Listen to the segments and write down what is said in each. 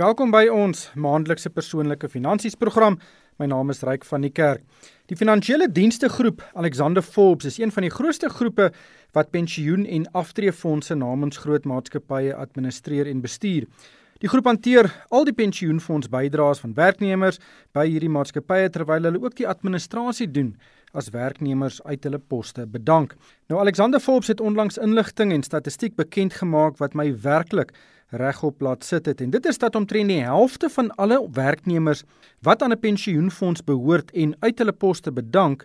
Welkom by ons maandelikse persoonlike finansies program. My naam is Ryk van die Kerk. Die finansiële dienste groep Alexander Forbes is een van die grootste groepe wat pensioen- en aftreefondse namens groot maatskappye administreer en bestuur. Die groep hanteer al die pensioenfonds bydraes van werknemers by hierdie maatskappye terwyl hulle ook die administrasie doen as werknemers uit hulle poste bedank. Nou Alexander Forbes het onlangs inligting en statistiek bekend gemaak wat my werklik regop laat sit het en dit is dat omtrent die helfte van alle werknemers wat aan 'n pensioenfonds behoort en uit hulle poste bedank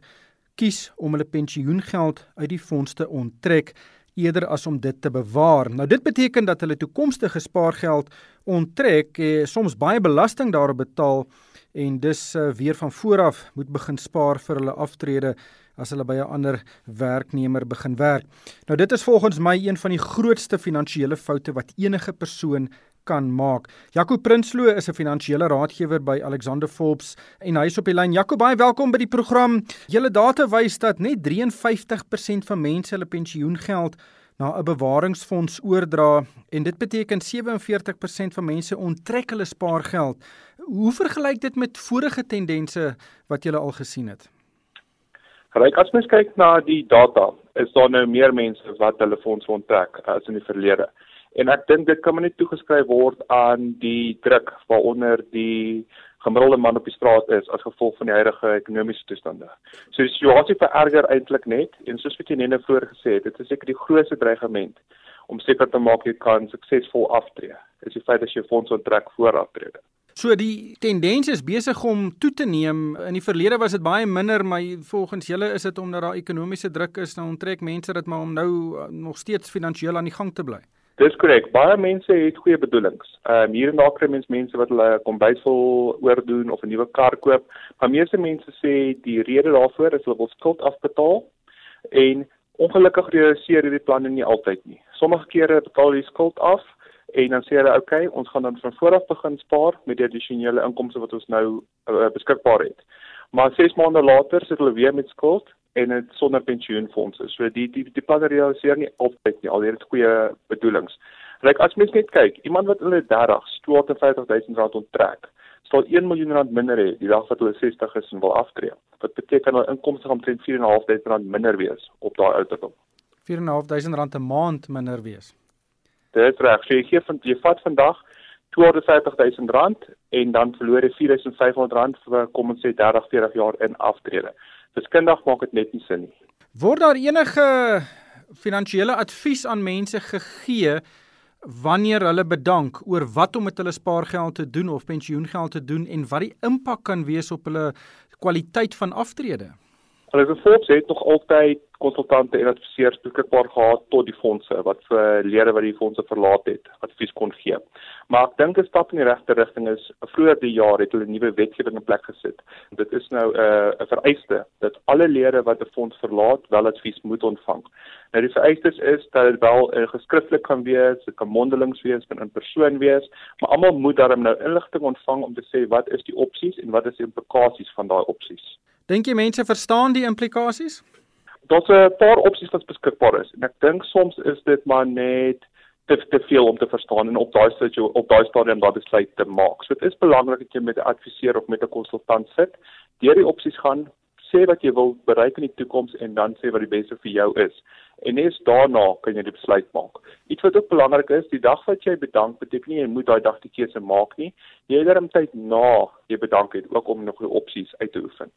kies om hulle pensioengeld uit die fonds te onttrek eerder as om dit te bewaar. Nou dit beteken dat hulle toekomstige spaargeld onttrek, eh, soms baie belasting daarop betaal en dus uh, weer van voor af moet begin spaar vir hulle aftrede as hulle by 'n ander werknemer begin werk. Nou dit is volgens my een van die grootste finansiële foute wat enige persoon kan maak. Jaco Prinsloo is 'n finansiële raadgewer by Alexander Forbes en hy is op die lyn. Jaco, baie welkom by die program. Julle data wys dat net 53% van mense hulle pensioengeld na 'n bewaringsfonds oordra en dit beteken 47% van mense onttrek hulle spaargeld. Hoe vergelyk dit met vorige tendense wat julle al gesien het? Ryk as mens kyk na die data, is daar nou meer mense wat hulle fondse onttrek as in die verlede. En ek dink dit kan maar net toegeskryf word aan die druk waaronder die gemiddelde man op die straat is as gevolg van die huidige ekonomiese toestande. So die situasie vererger eintlik net en soos wat jy net nou voor gesê het, dit is seker die grootste dreigement om seker te maak jy kan suksesvol aftree. Is die feit dat jy fondse onttrek voor aftrede. So die tendens is besig om toe te neem. In die verlede was dit baie minder, maar volgens julle is dit omdat daar ekonomiese druk is, nou onttrek mense dit maar om nou uh, nog steeds finansiëel aan die gang te bly. Dis korrek. Baie mense het goeie bedoelings. Ehm um, hier en daar kry mense mense wat hulle kombuis wil oordoen of 'n nuwe kar koop, maar meeste mense sê die rede daarvoor is hulle wil skuld afbetaal en ongelukkig realiseer hierdie planne nie altyd nie. Sommige kere betaal jy skuld af en dan sê hulle okay, ons gaan dan van voor af begin spaar met die addisionele inkomste wat ons nou uh, beskikbaar het. Maar 6 maande later sit hulle weer met skuld en dit sonder pensioenfondse. So die die die plan realiseer nie altyd nie, alhoewel dit goeie bedoelings. Ryk as mens net kyk, iemand wat hulle 30 25000 rand onttrek, sal 1 miljoen rand minder hê die dag wat hulle 60 is en wil aftree. Wat beteken hulle inkomste gaan omtrent 4.500 rand minder wees op daai ouderdom. 4.500 rand 'n maand minder wees. Dit reg. So jy gee van jy vat vandag 250000 rand en dan verloor jy 4500 rand vir kom ons sê 30 40 jaar in aftrede. Wiskundig maak dit net nie sin nie. Word daar enige finansiële advies aan mense gegee wanneer hulle bedank oor wat om met hulle spaargeld te doen of pensioengeld te doen en wat die impak kan wees op hulle kwaliteit van aftrede? Hulle gevolgs het nog altyd konsultante en adviseurs beskikbaar gehad tot die fondse wat vir lede wat die fondse verlaat het advies kon gee. Maar ek dink 'n stap in die regte rigting is vroeër die jaar het hulle nuwe wetgewing in plek gesit. Dit is nou 'n uh, 'n vereiste dat alle lede wat 'n fonds verlaat wel advies moet ontvang. Nou die vereistes is dat dit wel uh, geskriftelik kan wees, dit kan mondelings wees, kan in persoon wees, maar almal moet daarom nou inligting ontvang om te sê wat is die opsies en wat is die implikasies van daai opsies. Dink jy mense verstaan die implikasies? Daar's 'n paar opsies wat beskikbaar is en ek dink soms is dit maar net te te veel om te verstaan en op daai sit jy op daai stadium daai besluit te maak. So dit is belangrik dat jy met 'n adviseur of met 'n konsultant sit, deur die opsies gaan, sê wat jy wil bereik in die toekoms en dan sê wat die beste vir jou is. En net daarna kan jy die besluit maak. Iets wat ook belangrik is, die dag wat jy bedank, beteken nie jy moet daai dag die keuse maak nie. Jy het darem tyd na jy bedank het ook om nog die opsies uit te oefen.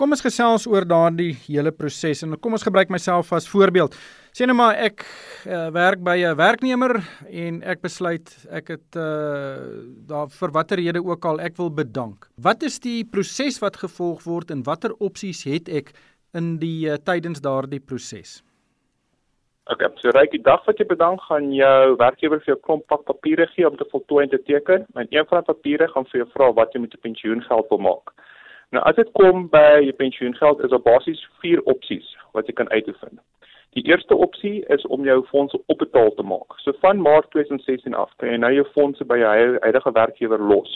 Kom ons gesels oor daardie hele proses en kom ons gebruik myself as voorbeeld. Sien nou maar ek uh, werk by 'n werknemer en ek besluit ek het uh, daar vir watter rede ook al ek wil bedank. Wat is die proses wat gevolg word en watter opsies het ek in die uh, tydens daardie proses? Okay, so ryk die dag wat jy bedank gaan jou werkgewer vir jou klomp pak papiere gee om te voltooi en te teken. En een van die papiere gaan vir jou vra wat jy met jou pensioengeld wil maak. Nou as dit kom by jou pensioengeld is daar basies vier opsies wat jy kan uitoefen. Die eerste opsie is om jou fondse opbetaal te maak. So van Maart 2016 af kan jy nou jou fondse by jou huidige werkgewer los.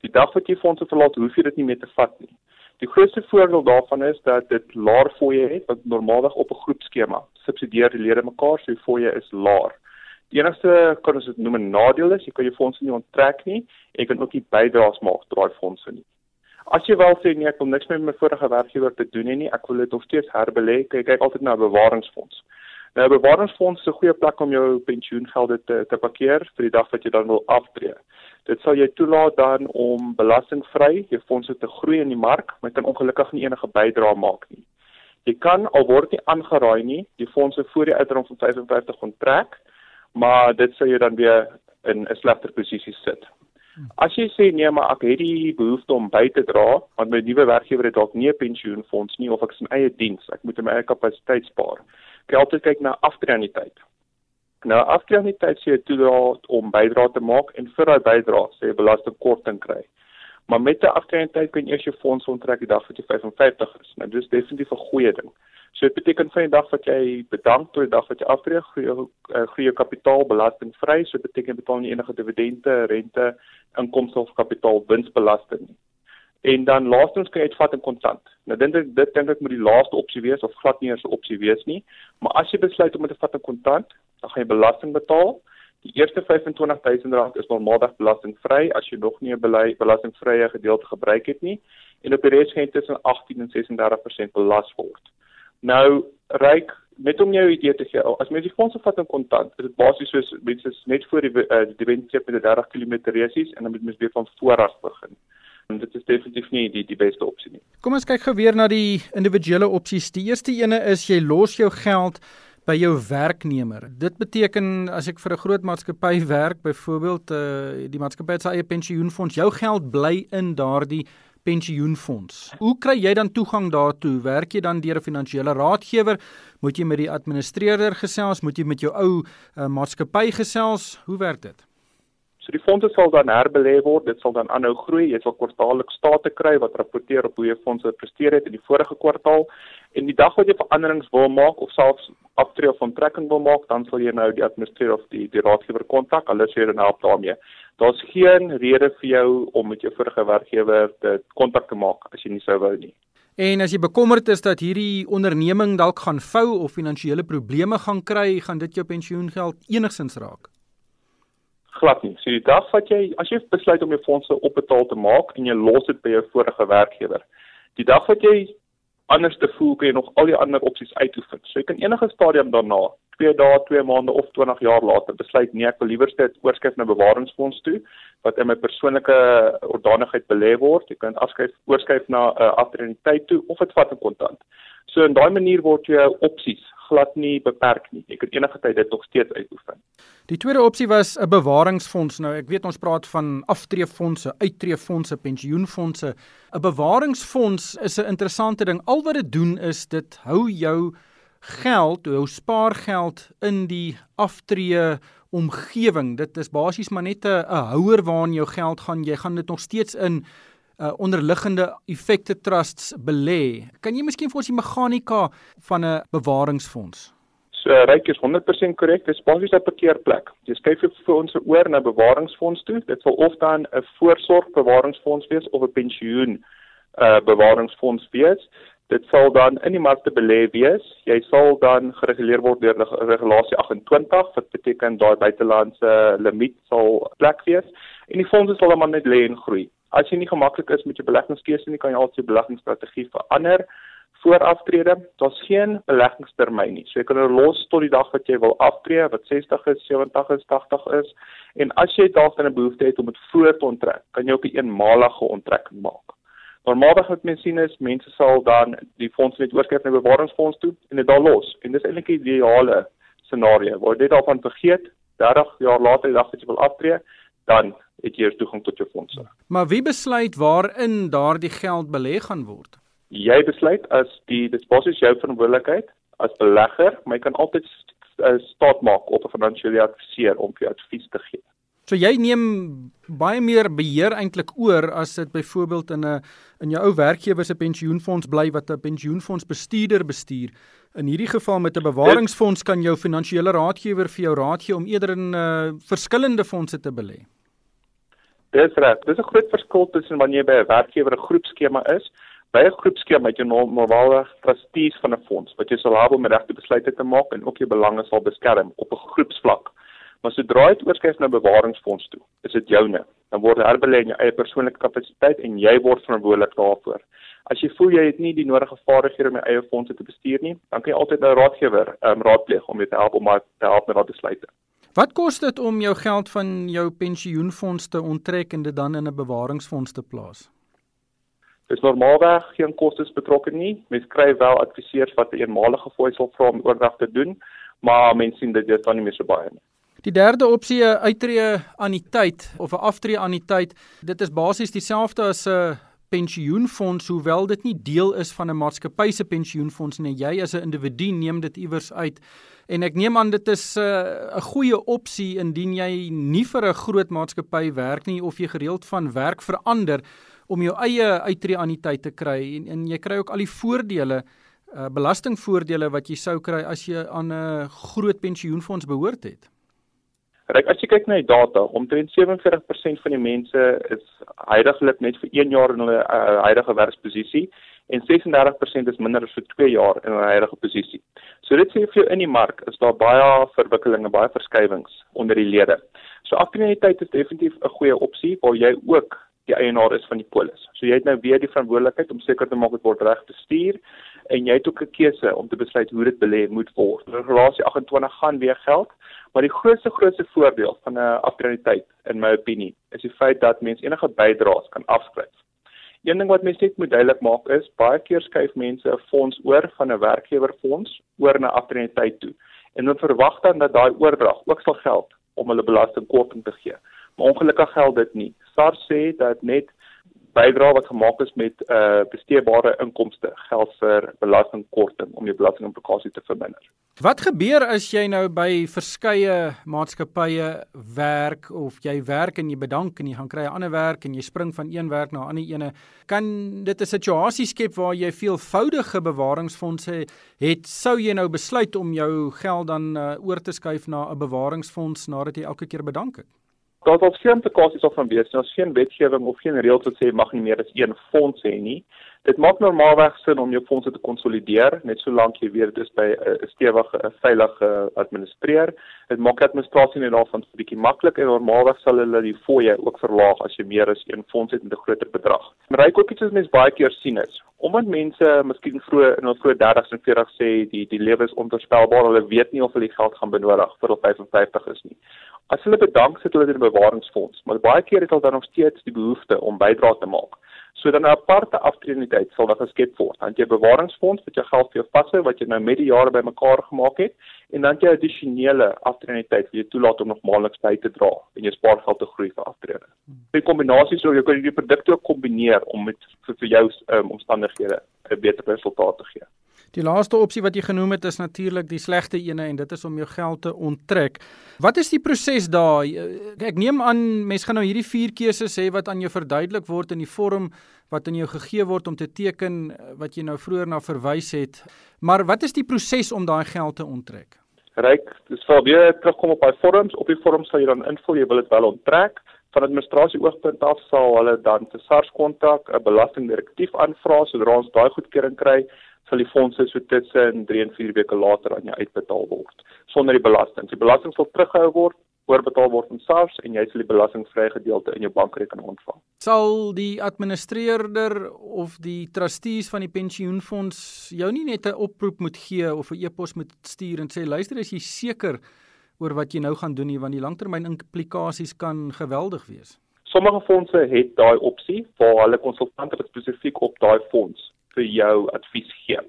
Die dag wat jy fondse verlaat, hoef jy dit nie meer te vat nie. Die grootste voordeel daarvan is dat dit laer fooie het wat normaalweg op 'n groepskema subsidieer die lede mekaar, so die fooie is laer. Die enigste kan ons dit noem 'n nadeel is jy kan jou fondse nie onttrek nie en jy kan ook nie bydraes maak tot daai fondse nie. As jy wel sê nee, ek wil niks met my vorige werkgewer te doen nie, ek wil dit nog steeds herbelê, kyk kyk altyd na 'n bewaringsfonds. Nou 'n bewaringsfonds is 'n goeie plek om jou pensioengelde te te parkeer vir die dag wat jy dan wil aftree. Dit sal jou toelaat dan om belastingvry jou fondse te groei in die mark, maar kan ongelukkig nie enige bydrae maak nie. Jy kan al word nie aangeraai nie, die fondse voor die ouderdom van 55 onttrek, maar dit sou jou dan weer in 'n slegter posisie sit. As jy sê nee, maar ek het die behoefte om by te dra, want my nuwe werkgewer het dalk nie 'n pensioenfonds nie of ek is in eie diens, ek moet in my eie kapasiteit spaar geld te kyk na aftreeaniteit. Nou aftreeaniteit sê jy toelaat om bydra te maak en vir daai bydra sê belastingkorting kry. Maar met 'n aftreeaniteit kan jy eers jou fonds onttrek die dag wat jy 55 is. Nou dis definitief 'n goeie ding. So dit beteken van die dag wat jy bedank tot die dag wat jy aftree, gee jy uh, gee jou kapitaal belastingvry. So dit beteken betaal nie enige dividende, rente, inkomste of kapitaalwinsbelasting nie. En dan laastens kan jy dit vat in kontant. Nou dink ek dit dink ek moet die laaste opsie wees of glad nie eens 'n opsie wees nie. Maar as jy besluit om dit te vat in kontant, dan gaan jy belasting betaal. Die eerste R25000 is normaalweg belastingvry as jy nog nie 'n belastingvrye gedeelte gebruik het nie en op die res gaan tussen 18 en 36% belas word. Nou ryk net om jou idee te gee, as mens die fondse vat in kontant, is dit basies soos mense net voor die uh, die windskep met 'n 30 km resies en dan moet mens weer van voor af begin. En dit is definitief nie die die beste opsie nie. Kom ons kyk gou weer na die individuele opsies. Die eerste ene is jy los jou geld by jou werknemer. Dit beteken as ek vir 'n groot maatskappy werk, byvoorbeeld uh die maatskappy het sy eie pensioenfonds, jou geld bly in daardie pensioenfonds. Hoe kry jy dan toegang daartoe? Werk jy dan deur 'n finansiële raadgewer? Moet jy met die administreerder gesels? Moet jy met jou ou uh, maatskappy gesels? Hoe werk dit? So die fondse sal dan herbelê word, dit sal dan aanhou groei. Jy sal kwartaalliks state kry wat rapporteer op hoe jou fondse presteer het in die vorige kwartaal. En die dag wat jy veranderings wil maak of selfs aftree of onttrekking wil maak, dan sal jy nou die administrateur of die die raadgewer kontak. Hulle sê dan help daarmee. Daar's geen rede vir jou om met jou vorige werkgewer te kontak te maak as jy nie sou wou nie. En as jy bekommerd is dat hierdie onderneming dalk gaan vou of finansiële probleme gaan kry, gaan dit jou pensioengeld enigsins raak glad nie. So die dag wat jy as jy besluit om jou fondse opbetaal te maak en jy los dit by jou vorige werkgewer. Die dag wat jy anders te voel kan jy nog al die ander opsies uitoefen. So jy kan enige stadium daarna, 2 dae, 2 maande of 20 jaar later besluit nee, ek wil liewer dit oorskryf na bewaringsfonds toe wat in my persoonlike ordanigheid belê word. Jy kan afskryf oorskryf na 'n uh, afdrentiteit toe of dit vat in kontant. So in daai manier word jou opsies glad nie beperk nie. Jy kan enige tyd dit nog steeds uitoefen. Die tweede opsie was 'n bewaringsfonds. Nou ek weet ons praat van aftreefondse, uittreefondse, pensioenfonse. 'n Bewaringsfonds is 'n interessante ding. Al wat dit doen is dit hou jou geld, jou spaargeld in die aftree omgewing. Dit is basies maar net 'n houer waarin jou geld gaan. Jy gaan dit nog steeds in uh, onderliggende effekte trusts belê. Kan jy miskien vir ons die meganika van 'n bewaringsfonds? So ryk is 100% korrek. Dit is basies 'n parkeerplek. Jy skryf vir ons oor na bewaringsfonds toe. Dit sal of dan 'n voorsorg bewaringsfonds wees of 'n pensioen uh bewaringsfonds wees. Dit sal dan in die markte belê wees. Jy sal dan gereguleer word deur regulasie 28 wat beteken daai buitelandse limiet sal plek wees en die fondse sal dan net lê en groei. As jy nie gemaklik is met jou beleggingskeuse nie, kan jy altyd jou beleggingsstrategie verander voor aftrede. Daar's geen beleggingstermyn nie. So jy kan dit los tot die dag wat jy wil aftree, wat 60 is, 70 is, 80 is. En as jy dalk 'n behoefte het om dit voor te onttrek, kan jy ook 'n eenmalige onttrekking maak. Normaalweg wat mense sien is mense sal dan die fonds net oorskryf na 'n bewaringsfonds toe en dit daar los. En dis eintlik die ideale scenario waar jy dit al van vergeet, 30 jaar later die dag wat jy wil aftree, dan het jy toegang tot jou fondse. Maar wie besluit waarin daardie geld belê gaan word? Jy besluit as die dit basies jou verantwoordelikheid as belegger, maar jy kan altyd uh, staat maak op 'n finansiële adviseur om vir jou advies te gee. So jy neem baie meer beheer eintlik oor as dit byvoorbeeld in 'n in jou ou werkgewer se pensioenfonds bly wat 'n pensioenfonds bestuurder bestuur. In hierdie geval met 'n bewaringsfonds kan jou finansiële raadgewer vir jou raad gee om eerder in uh, verskillende fondse te belê. Dis reg. Dis 'n groot verskil tussen wanneer jy by 'n werkgewer 'n groepskema is. By 'n groepskema het jy normaalweg trustees van 'n fonds wat jy sal hê om regte besluite te maak en ook jou belange sal beskerm op 'n groepsvlak. Maar sodra dit oorskuif na bewaringsfonds toe, is dit joune. Dan word herbelê in jou eie persoonlike kapasiteit en jy word verantwoordelik daarvoor. As jy voel jy het nie die nodige vaardighede om jou eie fondse te bestuur nie, dan kan jy altyd 'n raadgewer um, raadpleeg om jou te help om te help met daardie besluite. Wat kos dit om jou geld van jou pensioenfonds te onttrek en dit dan in 'n bewaringsfonds te plaas? Dis normaalweg geen kostes betrokke nie. Mens kry wel adviseurs wat 'n eenmalige fooi sal vra om oordrag te doen, maar mense sien dit is dan nie meer so baie nie. Die derde opsie, 'n uittreë anniteit of 'n aftree anniteit, dit is basies dieselfde as 'n pensioenfonds hoewel dit nie deel is van 'n maatskappy se pensioenfonds nie. Jy as 'n individu neem dit iewers uit. En ek neem aan dit is 'n uh, goeie opsie indien jy nie vir 'n groot maatskappy werk nie of jy gereeld van werk verander om jou eie uittreë anniteit te kry en, en jy kry ook al die voordele uh, belastingvoordele wat jy sou kry as jy aan 'n groot pensioenfonds behoort het. Ryk as jy kyk na die data, omtrent 47% van die mense is heidaglik net vir 1 jaar in hulle uh, huidige werksposisie en 36% is minder as vir 2 jaar in hulle huidige posisie. So dit sê vir jou in die mark is daar baie verwikkelinge, baie verskywings onder die lede. So afkrediteit is definitief 'n goeie opsie waar jy ook die eienaar is van die polis. So jy het nou weer die verantwoordelikheid om seker te maak dit word reg bestuur en jy het ook 'n keuse om te besluit hoe dit belê moet word. Regulasie 28 gaan weer geld, maar die grootste grootste voordeel van 'n afkrediteit in my opinie is die feit dat mens enige bydraes kan afskryf. Een ding wat mense net moet duidelik maak is baie keer skuif mense 'n fonds oor van 'n werkgewerfonds oor na afkrediteit toe en hulle verwag dan dat daai oordrag ook sal geld om hulle belastingkorting te gee. Maar ongelukkig geld dit nie. SARS sê dat net bydrae wat gemaak is met uh besteedbare inkomste geld vir belastingkorting om die belastingimplikasie te verminder. Wat gebeur as jy nou by verskeie maatskappye werk of jy werk en jy bedank en jy gaan kry 'n ander werk en jy spring van een werk na 'n ander ene, kan dit 'n situasie skep waar jy veelvoudige bewaringsfondse het, sou jy nou besluit om jou geld dan uh, oor te skuif na 'n bewaringsfonds nadat jy elke keer bedank het? Daar is geen implikasies of van wees, daar's geen wetgewing of geen reëls wat sê mag nie meer as een fonds hê nie. Dit maak normaalweg sin om jou fondse te konsolideer net solank jy weet dit is by 'n stewige, 'n veilige administreer. Dit maak administrasie net daarvan 'n bietjie maklik en normaalweg sal hulle die fooie ook verlaag as jy meer as een fonds het met 'n groter bedrag. Maar ryk ook iets wat mense baie keer sien is, omdat mense miskien vroeg in hul vroeë 30s en 40s sê die die lewe is onvoorspelbaar, hulle weet nie of hulle die geld gaan benodig vir hulle 55 is nie. As hulle bedank sit hulle in 'n bewaringsfonds, maar baie keer het hulle dan nog steeds die behoefte om bydrae te maak. So dan 'n aparte aftredingtyd sal dan geskep word. Dan jy bewaringsfonds wat jy geld vir jou vashou wat jy nou met die jare bymekaar gemaak het en dan jy addisionele aftredingtyd wat jy toelaat om nog maandeliks by te dra en jou spaargeld te groei vir aftrede. Die kombinasie sou jy kan die produkte ook kombineer om met vir, vir jou um, omstandighede 'n beter resultaat te gee. Die laaste opsie wat jy genoem het is natuurlik die slegste ene en dit is om jou geld te onttrek. Wat is die proses daar? Ek neem aan mense gaan nou hierdie vier keuses hê wat aan jou verduidelik word in die vorm wat aan jou gegee word om te teken wat jy nou vroeër na verwys het. Maar wat is die proses om daai geld te onttrek? Ryk, dis vir weer terugkom op daai vorms. Op die vorms sal jy dan invul jy wil dit wel onttrek. Van administrasie oogpunt af sal hulle dan te SARS kontak, 'n belastingdirektief aanvra sodra ons daai goedkeuring kry sal die fondse so tussen 3 en 4 weke later aan jou uitbetaal word sonder die belasting. Die belasting sal teruggehou word, oorbetaal word aan SARS en jy sal die belastingvrye gedeelte in jou bankrekening ontvang. Sal die administreerder of die trustees van die pensioenfonds jou nie net 'n oproep moet gee of 'n e-pos moet stuur en sê luister as jy seker oor wat jy nou gaan doen nie want die langtermyn implikasies kan geweldig wees. Sommige fondse het daai opsie waar hulle konsultante spesifiek op daai fonds vir jou advies gee.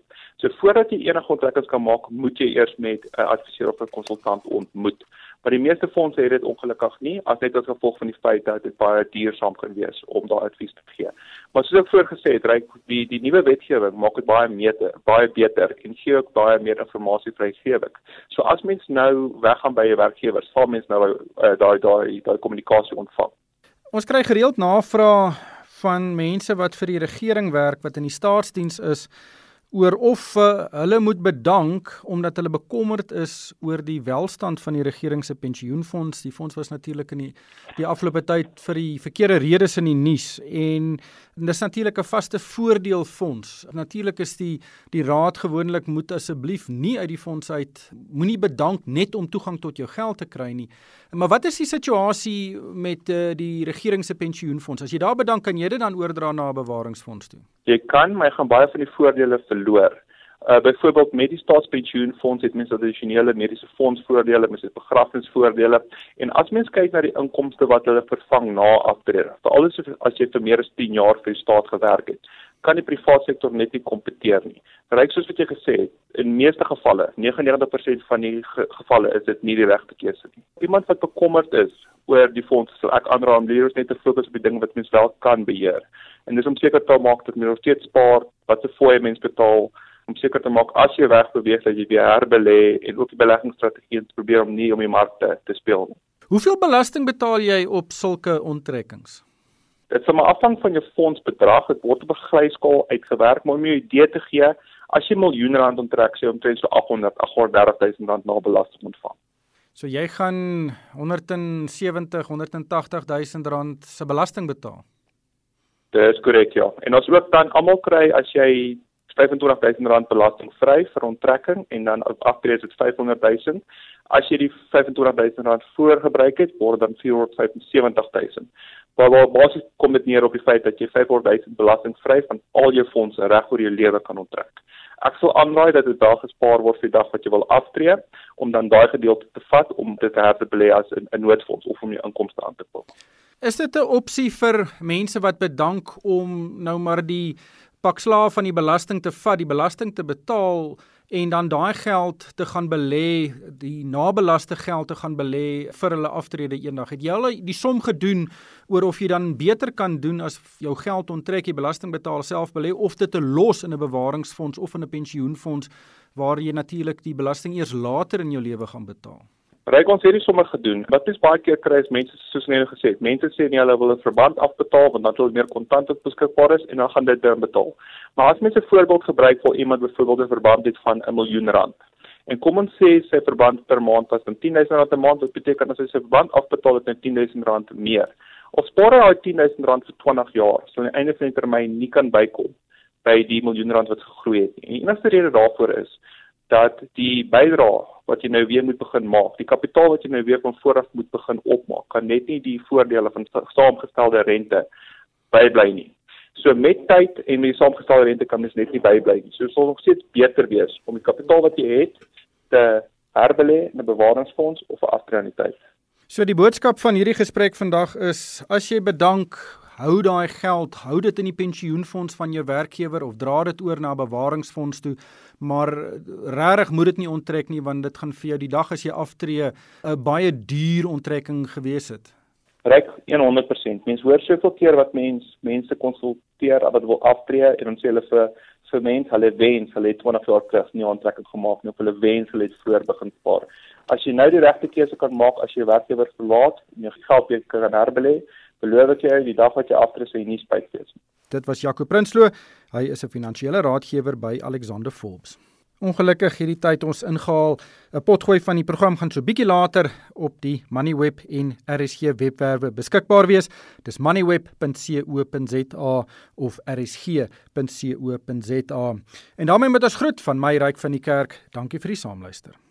So voordat jy enige ontrekkings kan maak, moet jy eers met 'n adviseur of 'n konsultant ontmoet. Maar die meeste fondse het dit ongelukkig nie, as net as gevolg van die feit dat dit baie duursaam kan wees om daai advies te gee. Maar soos ek voorgesê het, reik die die nuwe wetgewing maak dit baie meter, baie beter en gee ook baie meer inligting vrygewig. So as mens nou weggaan by 'n werkgewer, sal mens nou uh, daai daai daai kommunikasie ontvang. Ons kry gereeld navrae van mense wat vir die regering werk wat in die staatsdiens is oor of uh, hulle moet bedank omdat hulle bekommerd is oor die welstand van die regering se pensioenfonds. Die fonds was natuurlik in die die afgelope tyd vir die verkeerde redes in die nuus en dis natuurlik 'n vaste voordeelfonds. Natuurlik is die die raad gewoonlik moet asseblief nie uit die fonds uit moenie bedank net om toegang tot jou geld te kry nie. Maar wat is die situasie met uh, die regering se pensioenfonds? As jy daar bedank, kan jy dit dan oordra na 'n bewaringsfonds toe? Jy kan, maar jy gaan baie van die voordele verloor. Uh byvoorbeeld met die staatspensioenfonds het mense addisionele mediese fondsvoordele, mense het begrafnisvoordele en as mens kyk na die inkomste wat hulle vervang na aftrede, veral as, as jy vir meer as 10 jaar vir die staat gewerk het, kan die private sektor net nie kompeteer nie. Ryk soos wat jy gesê het, in meeste gevalle, 99% van die ge gevalle is dit nie die regte keuse nie. Iemand wat bekommerd is oor die fonds, sal ek aanraai om leerders net te fokus op die dinge wat mens wel kan beheer. En dis om seker te maak dat mens nog steeds spaar, wat se fooie mens betaal om seker te maak as jy wegbeweeg dat jy weer herbelê en ook die beleggingsstrategieë probeer om nie om die markte te speel nie. Hoeveel belasting betaal jy op sulke onttrekkings? Dit sal maar afhang van jou fondsbedrag. Dit word op 'n glyskaal uitgewerk, maar om jou idee te gee, as jy miljoen rand onttrek, sê omtrent so 800 830 000 rand na belasting ontvang. So jy gaan 170 180 000 rand se belasting betaal. Dis korrek ja. En ons ook dan almal kry as jy R25000 belastingvry vir onttrekking en dan aftrede is dit R500000. As jy die R25000 voorgebruik het, word dan R475000. Maar waar basies kom dit neer op die feit dat jy R500000 belastingvry van al jou fondse reg oor jou lewe kan onttrek. Ek sal aanraai dat dit daar gespaar word vir die dag wat jy wil aftree om dan daai gedeelte te vat om dit te herbelê as 'n noodfonds of om jou inkomste aan te vul. Is dit 'n opsie vir mense wat bedank om nou maar die pak slaaf van die belasting te vat, die belasting te betaal en dan daai geld te gaan belê, die nabelaste geld te gaan belê vir hulle aftrede eendag. Het jy al die som gedoen oor of jy dan beter kan doen as jou geld onttrek, jy belasting betaal self belê of dit te los in 'n bewaringsfonds of in 'n pensioenfonds waar jy natuurlik die belasting eers later in jou lewe gaan betaal? Ryk ons hierdie sommer gedoen. Wat is baie keer kry is mense soos net gesê het, mense sê nie hulle wil 'n verband afbetaal want dan hulle meer kontant op beskikbaar is en dan gaan dit dan betaal. Maar as mense 'n voorbeeld gebruik vir iemand byvoorbeeld 'n verband het van 'n miljoen rand. En kom ons sê sy verband per maand was dan 10000 rand 'n maand, dit beteken as hy sy verband afbetaal het net 10000 rand meer. Of spaar hy 10000 rand vir 20 jaar, sal aan die einde van die termyn nie kan bykom by die miljoen rand wat gegroei het nie. En die enigste rede daarvoor is dat die bydrae wat jy nou weer moet begin maak, die kapitaal wat jy nou weer van vooraf moet begin opmaak, kan net nie die voordele van saamgestelde rente bybly nie. So met tyd en met die saamgestelde rente kan mens net nie bybly nie. So sal nog steeds beter wees om die kapitaal wat jy het te herbelê in 'n bewaringsfonds of 'n aftreiniteit. So die boodskap van hierdie gesprek vandag is as jy bedank hou daai geld, hou dit in die pensioenfonds van jou werkgewer of dra dit oor na 'n bewaringsfonds toe, maar regtig moet dit nie onttrek nie want dit gaan vir jou die dag as jy aftree 'n baie duur onttrekking gewees het. Ryk 100%. Mense hoor soveel keer wat mense mense konsulteer wat wil aftree en dan sê hulle vir vir mense hulle wens hulle het 20 jaar terug nie onttrekking gemaak nie of hulle wens hulle het voor begin spaar. As jy nou die regte keuse kan maak as jy werkgewer verlaat en jou geld weer kan herbelê, beloof ek jou die dag wat jy aftree sal jy nie spyt wees nie. Dit was Jaco Prinsloo. Hy is 'n finansiële raadgewer by Alexander Forbes. Ongelukkig hierdie tyd ons ingehaal. 'n Potgooi van die program gaan so bietjie later op die Moneyweb en RSG webwerwe beskikbaar wees. Dis moneyweb.co.za of rsg.co.za. En daarmee met ons groet van my ryk van die kerk. Dankie vir die saamluister.